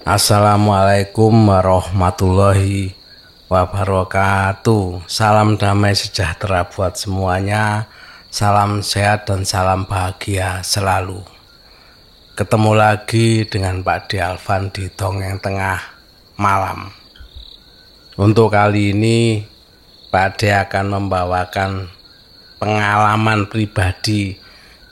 Assalamualaikum warahmatullahi wabarakatuh. Salam damai sejahtera buat semuanya. Salam sehat dan salam bahagia selalu. Ketemu lagi dengan Pak D. Alvan di Dongeng Tengah Malam. Untuk kali ini Pak D akan membawakan pengalaman pribadi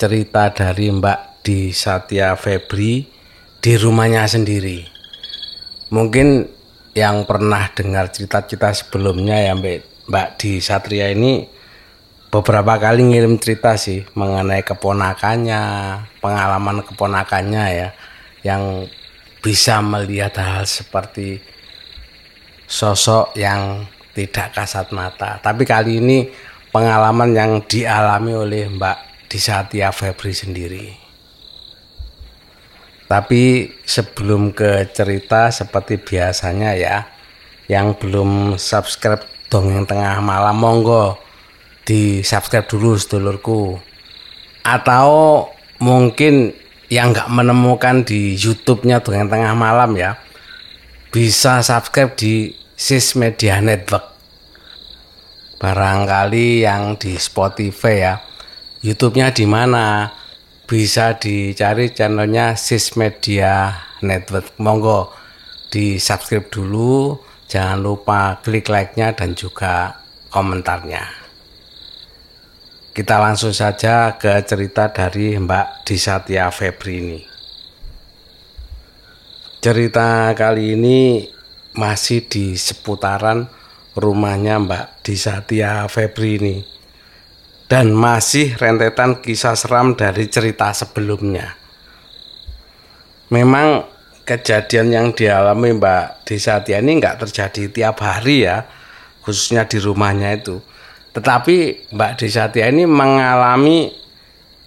cerita dari Mbak di Satya Febri di rumahnya sendiri. Mungkin yang pernah dengar cerita-cerita sebelumnya ya Mbak, Mbak di Satria ini beberapa kali ngirim cerita sih mengenai keponakannya, pengalaman keponakannya ya, yang bisa melihat hal seperti sosok yang tidak kasat mata. Tapi kali ini pengalaman yang dialami oleh Mbak Disatya Febri sendiri. Tapi sebelum ke cerita seperti biasanya ya, yang belum subscribe dongeng tengah malam monggo di subscribe dulu sedulurku. Atau mungkin yang nggak menemukan di YouTube-nya dengan tengah malam ya bisa subscribe di Sis Media Network. Barangkali yang di Spotify ya YouTube-nya di mana bisa dicari channelnya Sis Media Network monggo di subscribe dulu jangan lupa klik like-nya dan juga komentarnya kita langsung saja ke cerita dari Mbak Disatya Febri ini. Cerita kali ini masih di seputaran rumahnya Mbak Disatya Febri ini. Dan masih rentetan kisah seram dari cerita sebelumnya. Memang kejadian yang dialami Mbak Disatya ini nggak terjadi tiap hari ya, khususnya di rumahnya itu tetapi Mbak Desatia ini mengalami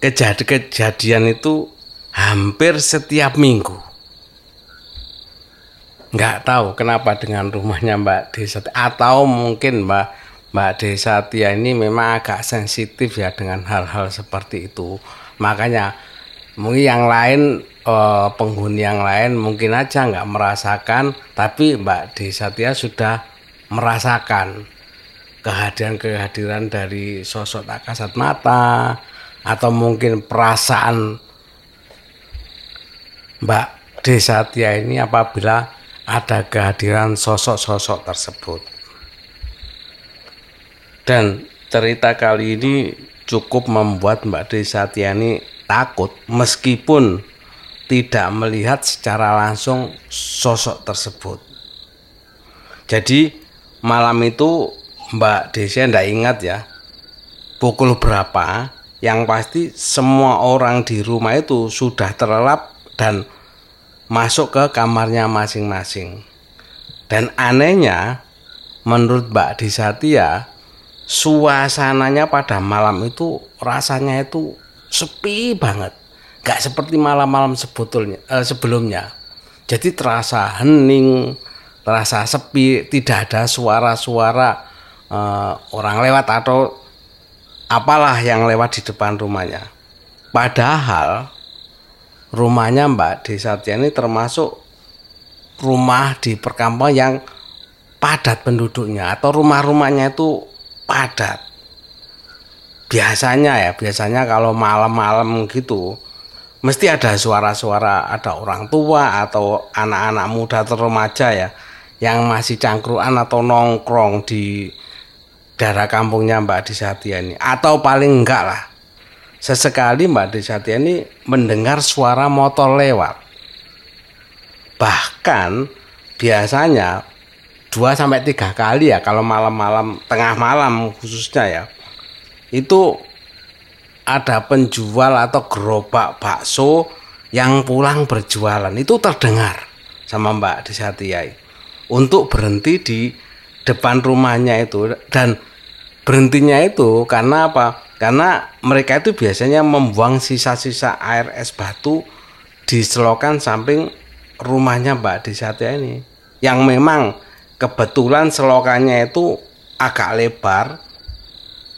kejadian-kejadian itu hampir setiap minggu. Nggak tahu kenapa dengan rumahnya Mbak Desatia atau mungkin Mbak Mbak Desatia ini memang agak sensitif ya dengan hal-hal seperti itu. Makanya mungkin yang lain eh, penghuni yang lain mungkin aja nggak merasakan, tapi Mbak Desatia sudah merasakan kehadiran-kehadiran dari sosok tak kasat mata atau mungkin perasaan Mbak Desatia ini apabila ada kehadiran sosok-sosok tersebut. Dan cerita kali ini cukup membuat Mbak Desatia ini takut meskipun tidak melihat secara langsung sosok tersebut. Jadi malam itu Mbak Desia ndak ingat ya pukul berapa yang pasti semua orang di rumah itu sudah terlelap dan masuk ke kamarnya masing-masing dan anehnya menurut Mbak Desatia suasananya pada malam itu rasanya itu sepi banget gak seperti malam-malam sebetulnya eh, sebelumnya jadi terasa hening terasa sepi tidak ada suara-suara uh, orang lewat atau apalah yang lewat di depan rumahnya. Padahal rumahnya Mbak Desa ini termasuk rumah di perkampungan yang padat penduduknya atau rumah-rumahnya itu padat. Biasanya ya, biasanya kalau malam-malam gitu mesti ada suara-suara ada orang tua atau anak-anak muda atau remaja ya yang masih cangkruan atau nongkrong di daerah kampungnya Mbak Disatia ini atau paling enggak lah sesekali Mbak Disatia ini mendengar suara motor lewat bahkan biasanya dua sampai tiga kali ya kalau malam-malam tengah malam khususnya ya itu ada penjual atau gerobak bakso yang pulang berjualan itu terdengar sama Mbak Disatia untuk berhenti di depan rumahnya itu dan berhentinya itu karena apa? Karena mereka itu biasanya membuang sisa-sisa air es batu di selokan samping rumahnya Mbak Desatia ini. Yang memang kebetulan selokannya itu agak lebar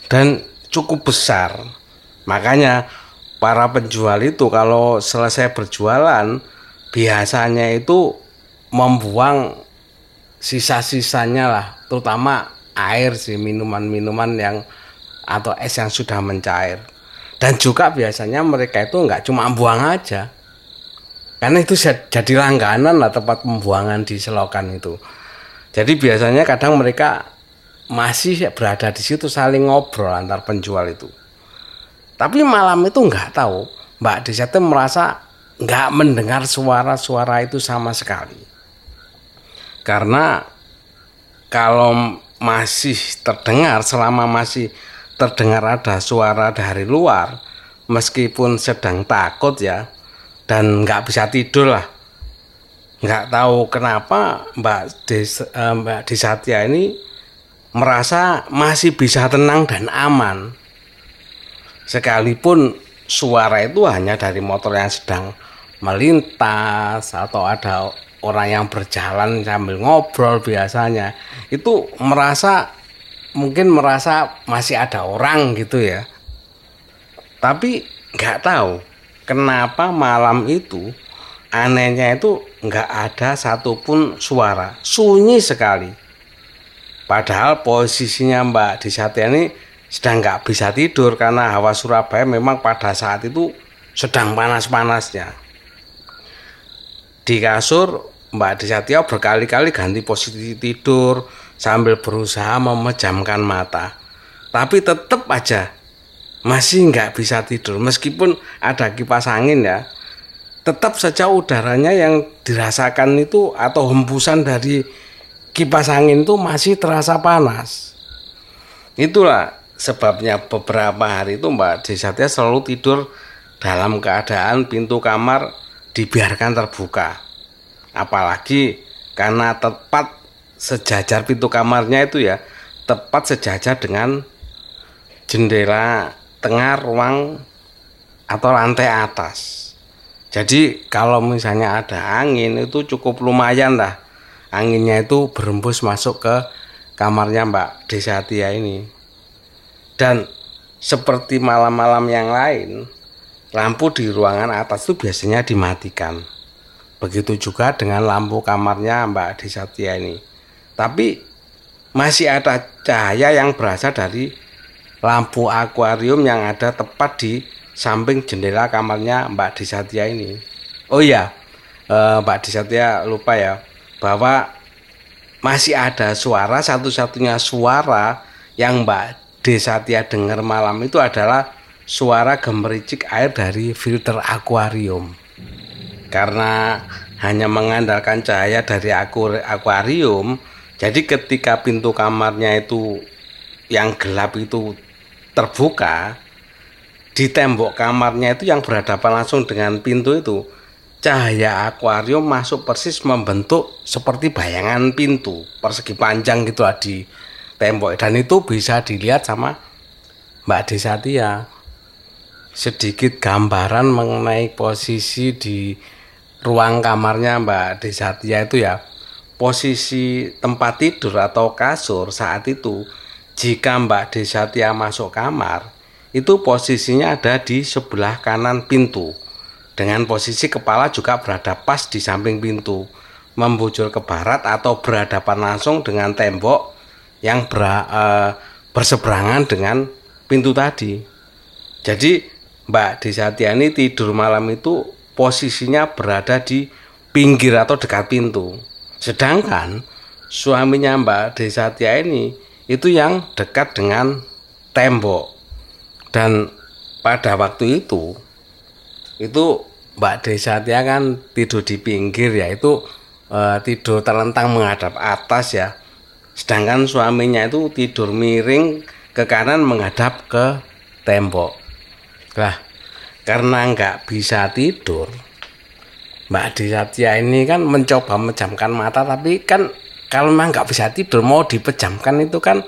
dan cukup besar. Makanya para penjual itu kalau selesai berjualan biasanya itu membuang sisa-sisanya lah, terutama air sih minuman-minuman yang atau es yang sudah mencair. Dan juga biasanya mereka itu nggak cuma buang aja, karena itu jadi langganan lah tempat pembuangan di selokan itu. Jadi biasanya kadang mereka masih berada di situ saling ngobrol antar penjual itu. Tapi malam itu nggak tahu Mbak Desa itu merasa nggak mendengar suara-suara itu sama sekali. Karena kalau masih terdengar selama masih terdengar ada suara dari luar meskipun sedang takut ya dan nggak bisa tidur lah nggak tahu kenapa Mbak Des, uh, Mbak Desatya ini merasa masih bisa tenang dan aman. Sekalipun suara itu hanya dari motor yang sedang melintas atau ada orang yang berjalan sambil ngobrol biasanya itu merasa mungkin merasa masih ada orang gitu ya. Tapi nggak tahu kenapa malam itu anehnya itu nggak ada satupun suara. Sunyi sekali. Padahal posisinya Mbak Disatya ini sedang nggak bisa tidur karena hawa Surabaya memang pada saat itu sedang panas-panasnya. Di kasur Mbak Disatya berkali-kali ganti posisi tidur sambil berusaha memejamkan mata. Tapi tetap aja masih nggak bisa tidur. Meskipun ada kipas angin ya tetap saja udaranya yang dirasakan itu atau hembusan dari kipas angin itu masih terasa panas itulah sebabnya beberapa hari itu Mbak Desatya selalu tidur dalam keadaan pintu kamar dibiarkan terbuka apalagi karena tepat sejajar pintu kamarnya itu ya tepat sejajar dengan jendela tengah ruang atau lantai atas. Jadi kalau misalnya ada angin itu cukup lumayan lah. Anginnya itu berembus masuk ke kamarnya Mbak Desatia ini. Dan seperti malam-malam yang lain, lampu di ruangan atas itu biasanya dimatikan. Begitu juga dengan lampu kamarnya Mbak Desatia ini. Tapi masih ada cahaya yang berasal dari lampu akuarium yang ada tepat di samping jendela kamarnya Mbak Disatya ini. Oh iya, eh, Mbak Disatya lupa ya bahwa masih ada suara satu-satunya suara yang Mbak Desatya dengar malam itu adalah suara gemericik air dari filter akuarium. Karena hanya mengandalkan cahaya dari akuarium, jadi ketika pintu kamarnya itu yang gelap itu terbuka di tembok kamarnya itu yang berhadapan langsung dengan pintu itu cahaya akuarium masuk persis membentuk seperti bayangan pintu persegi panjang gitu lah di tembok. Dan itu bisa dilihat sama Mbak Desatia sedikit gambaran mengenai posisi di ruang kamarnya Mbak Desatia itu ya. Posisi tempat tidur atau kasur saat itu jika Mbak Desatia masuk kamar, itu posisinya ada di sebelah kanan pintu. Dengan posisi kepala juga berada pas di samping pintu, membujur ke barat atau berhadapan langsung dengan tembok yang ber, e, berseberangan dengan pintu tadi. Jadi Mbak Desatia ini tidur malam itu posisinya berada di pinggir atau dekat pintu. Sedangkan suaminya Mbak Desatia ini itu yang dekat dengan tembok dan pada waktu itu itu Mbak Desatia kan tidur di pinggir ya itu e, tidur terlentang menghadap atas ya. Sedangkan suaminya itu tidur miring ke kanan menghadap ke tembok. Lah karena nggak bisa tidur Mbak Desatia ini kan mencoba menjamkan mata tapi kan kalau memang nggak bisa tidur mau dipejamkan itu kan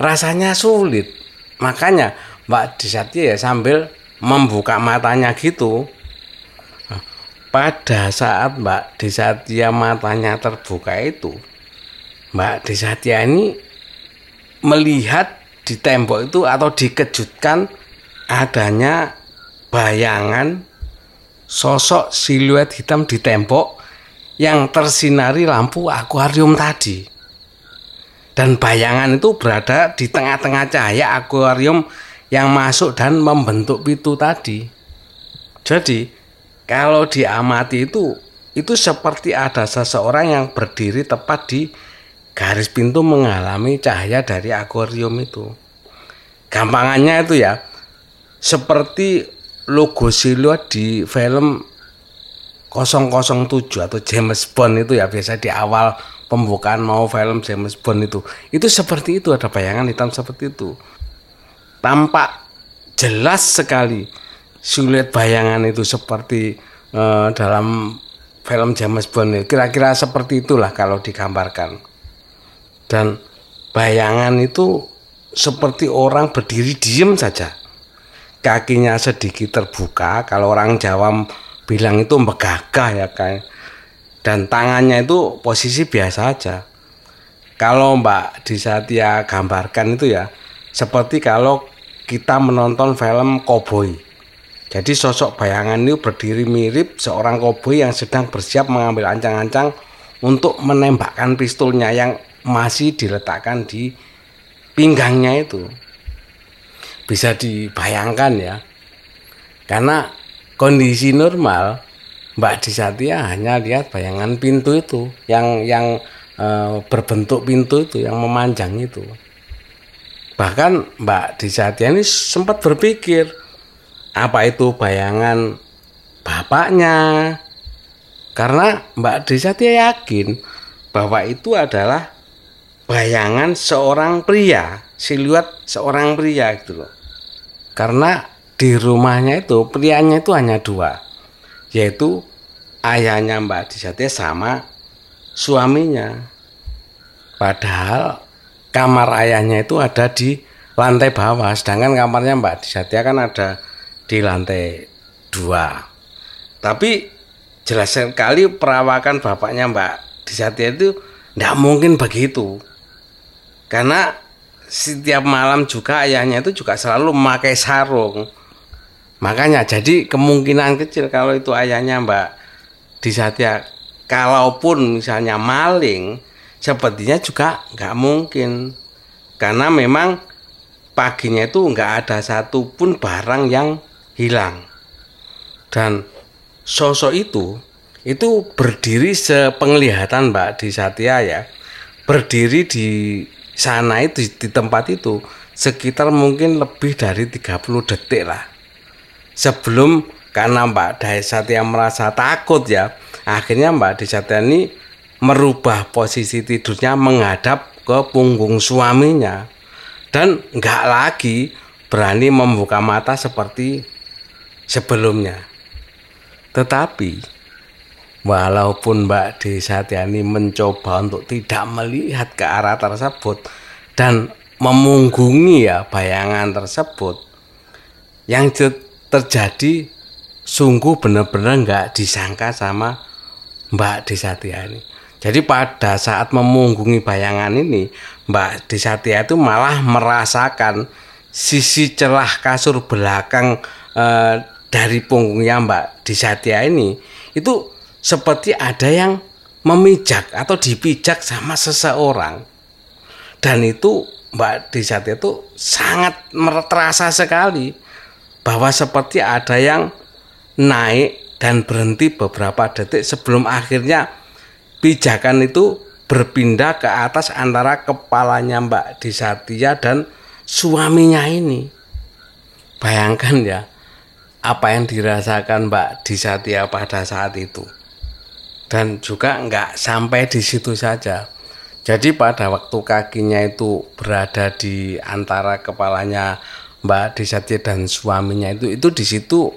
rasanya sulit. Makanya Mbak Disati ya sambil membuka matanya gitu pada saat Mbak Desatia matanya terbuka itu Mbak Desatia ini melihat di tembok itu atau dikejutkan adanya bayangan sosok siluet hitam di tembok yang tersinari lampu akuarium tadi. Dan bayangan itu berada di tengah-tengah cahaya akuarium yang masuk dan membentuk pintu tadi. Jadi, kalau diamati itu itu seperti ada seseorang yang berdiri tepat di garis pintu mengalami cahaya dari akuarium itu. Gampangannya itu ya, seperti logo siluet di film 007 atau James Bond itu ya biasa di awal pembukaan mau film James Bond itu itu seperti itu ada bayangan hitam seperti itu tampak jelas sekali siluet bayangan itu seperti uh, dalam film James Bond kira-kira seperti itulah kalau digambarkan. Dan bayangan itu seperti orang berdiri diem saja. Kakinya sedikit terbuka kalau orang Jawa bilang itu megagah ya kan dan tangannya itu posisi biasa aja. Kalau Mbak Disatia gambarkan itu ya seperti kalau kita menonton film koboi jadi sosok bayangan itu berdiri mirip seorang koboi yang sedang bersiap mengambil ancang-ancang untuk menembakkan pistolnya yang masih diletakkan di pinggangnya itu. Bisa dibayangkan ya. Karena kondisi normal Mbak Disatia hanya lihat bayangan pintu itu yang yang e, berbentuk pintu itu yang memanjang itu bahkan Mbak Disatia ini sempat berpikir apa itu bayangan bapaknya? Karena Mbak Disatia yakin bahwa itu adalah bayangan seorang pria siluet seorang pria gitu loh. Karena di rumahnya itu prianya itu hanya dua yaitu ayahnya Mbak Disate sama suaminya. Padahal kamar ayahnya itu ada di lantai bawah. Sedangkan kamarnya Mbak Disate kan ada di lantai dua. Tapi jelas sekali perawakan bapaknya Mbak Disate itu tidak mungkin begitu. Karena setiap malam juga ayahnya itu juga selalu memakai sarung. Makanya jadi kemungkinan kecil kalau itu ayahnya Mbak Disatya kalaupun misalnya maling sepertinya juga nggak mungkin. Karena memang paginya itu nggak ada satupun barang yang hilang. Dan sosok itu itu berdiri sepenglihatan Mbak Disatya ya. Berdiri di sana itu di tempat itu sekitar mungkin lebih dari 30 detik lah. Sebelum karena Mbak Desatya merasa takut ya akhirnya Mbak Desatya ini merubah posisi tidurnya menghadap ke punggung suaminya dan nggak lagi berani membuka mata seperti sebelumnya tetapi walaupun Mbak Desatyani mencoba untuk tidak melihat ke arah tersebut dan memunggungi ya bayangan tersebut yang terjadi sungguh benar-benar nggak disangka sama Mbak Desatia ini. Jadi pada saat memunggungi bayangan ini, Mbak Desatia itu malah merasakan sisi celah kasur belakang eh, dari punggungnya Mbak Desatia ini itu seperti ada yang memijak atau dipijak sama seseorang. Dan itu Mbak Desatia itu sangat terasa sekali bahwa seperti ada yang naik dan berhenti beberapa detik sebelum akhirnya pijakan itu berpindah ke atas antara kepalanya Mbak Disatia dan suaminya ini. Bayangkan ya apa yang dirasakan Mbak Disatia pada saat itu. Dan juga nggak sampai di situ saja. Jadi pada waktu kakinya itu berada di antara kepalanya Mbak Desati dan suaminya itu itu di situ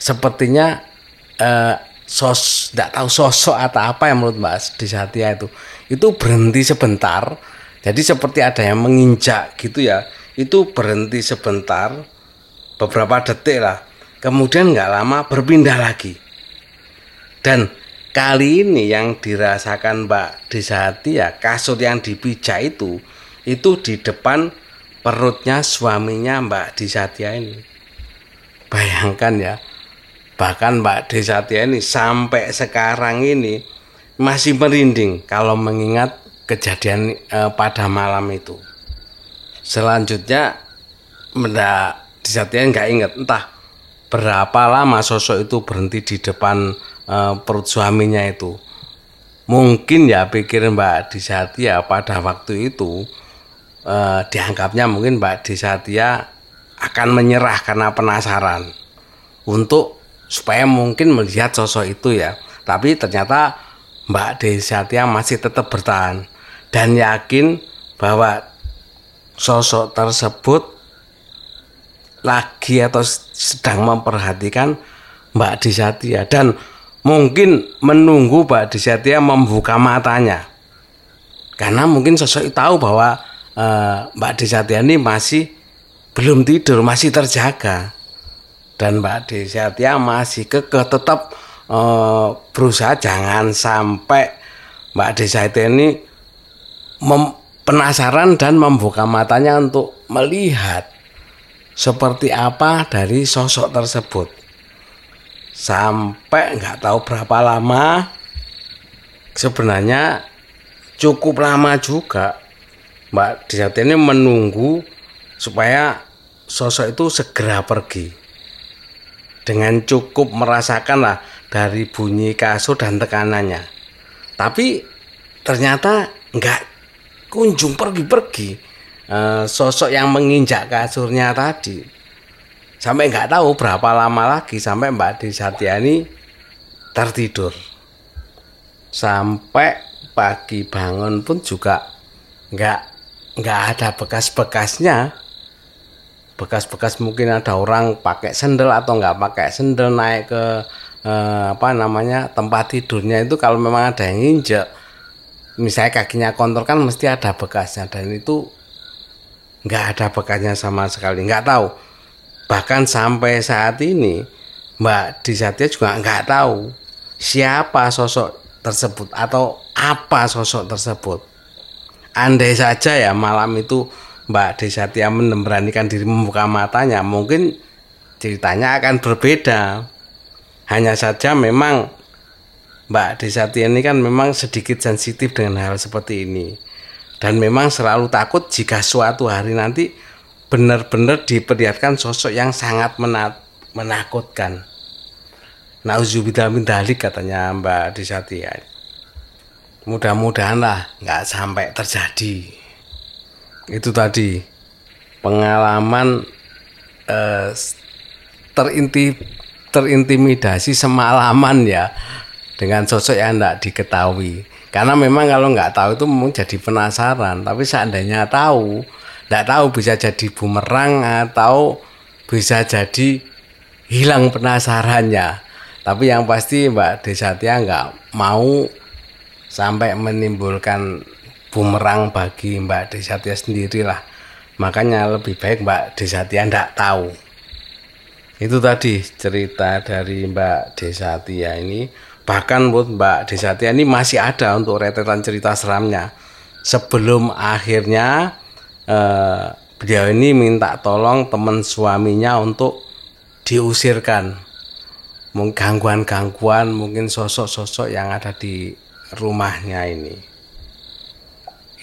sepertinya eh, sos tidak tahu sosok atau apa yang menurut Mbak Desatia itu. Itu berhenti sebentar. Jadi seperti ada yang menginjak gitu ya itu berhenti sebentar beberapa detik lah. Kemudian nggak lama berpindah lagi. Dan kali ini yang dirasakan Mbak Desati ya kasur yang dipijak itu itu di depan perutnya suaminya Mbak Disatya ini. Bayangkan ya, bahkan Mbak Disatya ini sampai sekarang ini masih merinding kalau mengingat kejadian eh, pada malam itu. Selanjutnya, Mbak Disatya nggak ingat entah berapa lama sosok itu berhenti di depan eh, perut suaminya itu. Mungkin ya pikir Mbak Disatya pada waktu itu eh, dianggapnya mungkin Mbak Disatya akan menyerah karena penasaran untuk supaya mungkin melihat sosok itu ya. Tapi ternyata Mbak Desatya masih tetap bertahan. Dan yakin bahwa sosok tersebut lagi atau sedang memperhatikan Mbak Desatya dan mungkin menunggu Mbak Desatya membuka matanya. Karena mungkin sosok itu tahu bahwa uh, Mbak Desatya ini masih belum tidur masih terjaga dan Mbak Desatya masih kekeh tetap uh, berusaha jangan sampai Mbak Desa itu ini mem, penasaran dan membuka matanya untuk melihat seperti apa dari sosok tersebut. Sampai nggak tahu berapa lama, sebenarnya cukup lama juga Mbak Desa ini menunggu supaya sosok itu segera pergi dengan cukup merasakan lah dari bunyi kasur dan tekanannya. Tapi ternyata nggak kunjung pergi-pergi e, sosok yang menginjak kasurnya tadi. Sampai nggak tahu berapa lama lagi sampai Mbak Desatyani tertidur. Sampai pagi bangun pun juga nggak nggak ada bekas-bekasnya bekas-bekas mungkin ada orang pakai sendal atau nggak pakai sendal naik ke eh, apa namanya tempat tidurnya itu kalau memang ada yang injek misalnya kakinya kotor kan mesti ada bekasnya dan itu nggak ada bekasnya sama sekali nggak tahu. Bahkan sampai saat ini Mbak Disatya juga nggak tahu siapa sosok tersebut atau apa sosok tersebut. Andai saja ya malam itu Mbak Desatya memberanikan diri membuka matanya mungkin ceritanya akan berbeda hanya saja memang Mbak Desati ini kan memang sedikit sensitif dengan hal seperti ini. Dan memang selalu takut jika suatu hari nanti benar-benar diperlihatkan sosok yang sangat menakutkan. Nauzubillah min dalik katanya Mbak Desati ya. Mudah-mudahan lah nggak sampai terjadi. Itu tadi pengalaman eh, terintip terintimidasi semalaman ya dengan sosok yang tidak diketahui. Karena memang kalau nggak tahu itu memang jadi penasaran. Tapi seandainya tahu, nggak tahu bisa jadi bumerang atau bisa jadi hilang penasarannya. Tapi yang pasti Mbak Desatya nggak mau sampai menimbulkan bumerang bagi Mbak Desatya sendirilah. Makanya lebih baik Mbak Desatya nggak tahu. Itu tadi cerita dari Mbak Desatia ini. Bahkan buat Mbak Desatia ini masih ada untuk rentetan cerita seramnya. Sebelum akhirnya eh, beliau ini minta tolong teman suaminya untuk diusirkan. Gangguan-gangguan, mungkin sosok-sosok yang ada di rumahnya ini.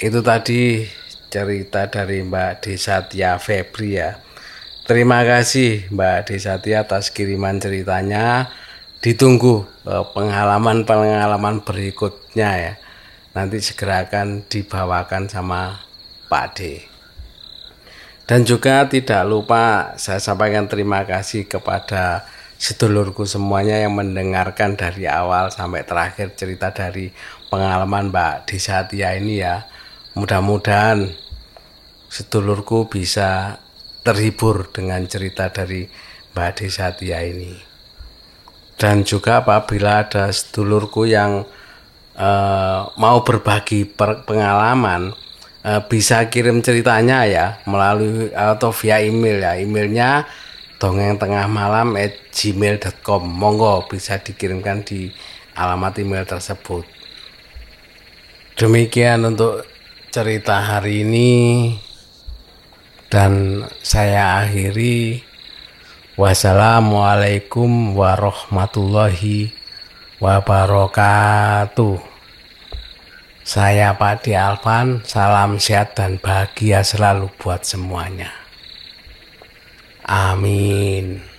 Itu tadi cerita dari Mbak Desatia Febri ya. Terima kasih Mbak Desati atas kiriman ceritanya. Ditunggu eh, pengalaman-pengalaman berikutnya ya. Nanti segera akan dibawakan sama Pak D. Dan juga tidak lupa saya sampaikan terima kasih kepada sedulurku semuanya yang mendengarkan dari awal sampai terakhir cerita dari pengalaman Mbak Desatia ini ya. Mudah-mudahan sedulurku bisa terhibur dengan cerita dari Mbak Desatia ini. Dan juga apabila ada sedulurku yang uh, mau berbagi pengalaman, uh, bisa kirim ceritanya ya melalui atau via email ya. Emailnya dongeng tengah malam at gmail.com. Monggo bisa dikirimkan di alamat email tersebut. Demikian untuk cerita hari ini dan saya akhiri wassalamualaikum warahmatullahi wabarakatuh Saya Pak Di Alvan, salam sehat dan bahagia selalu buat semuanya. Amin.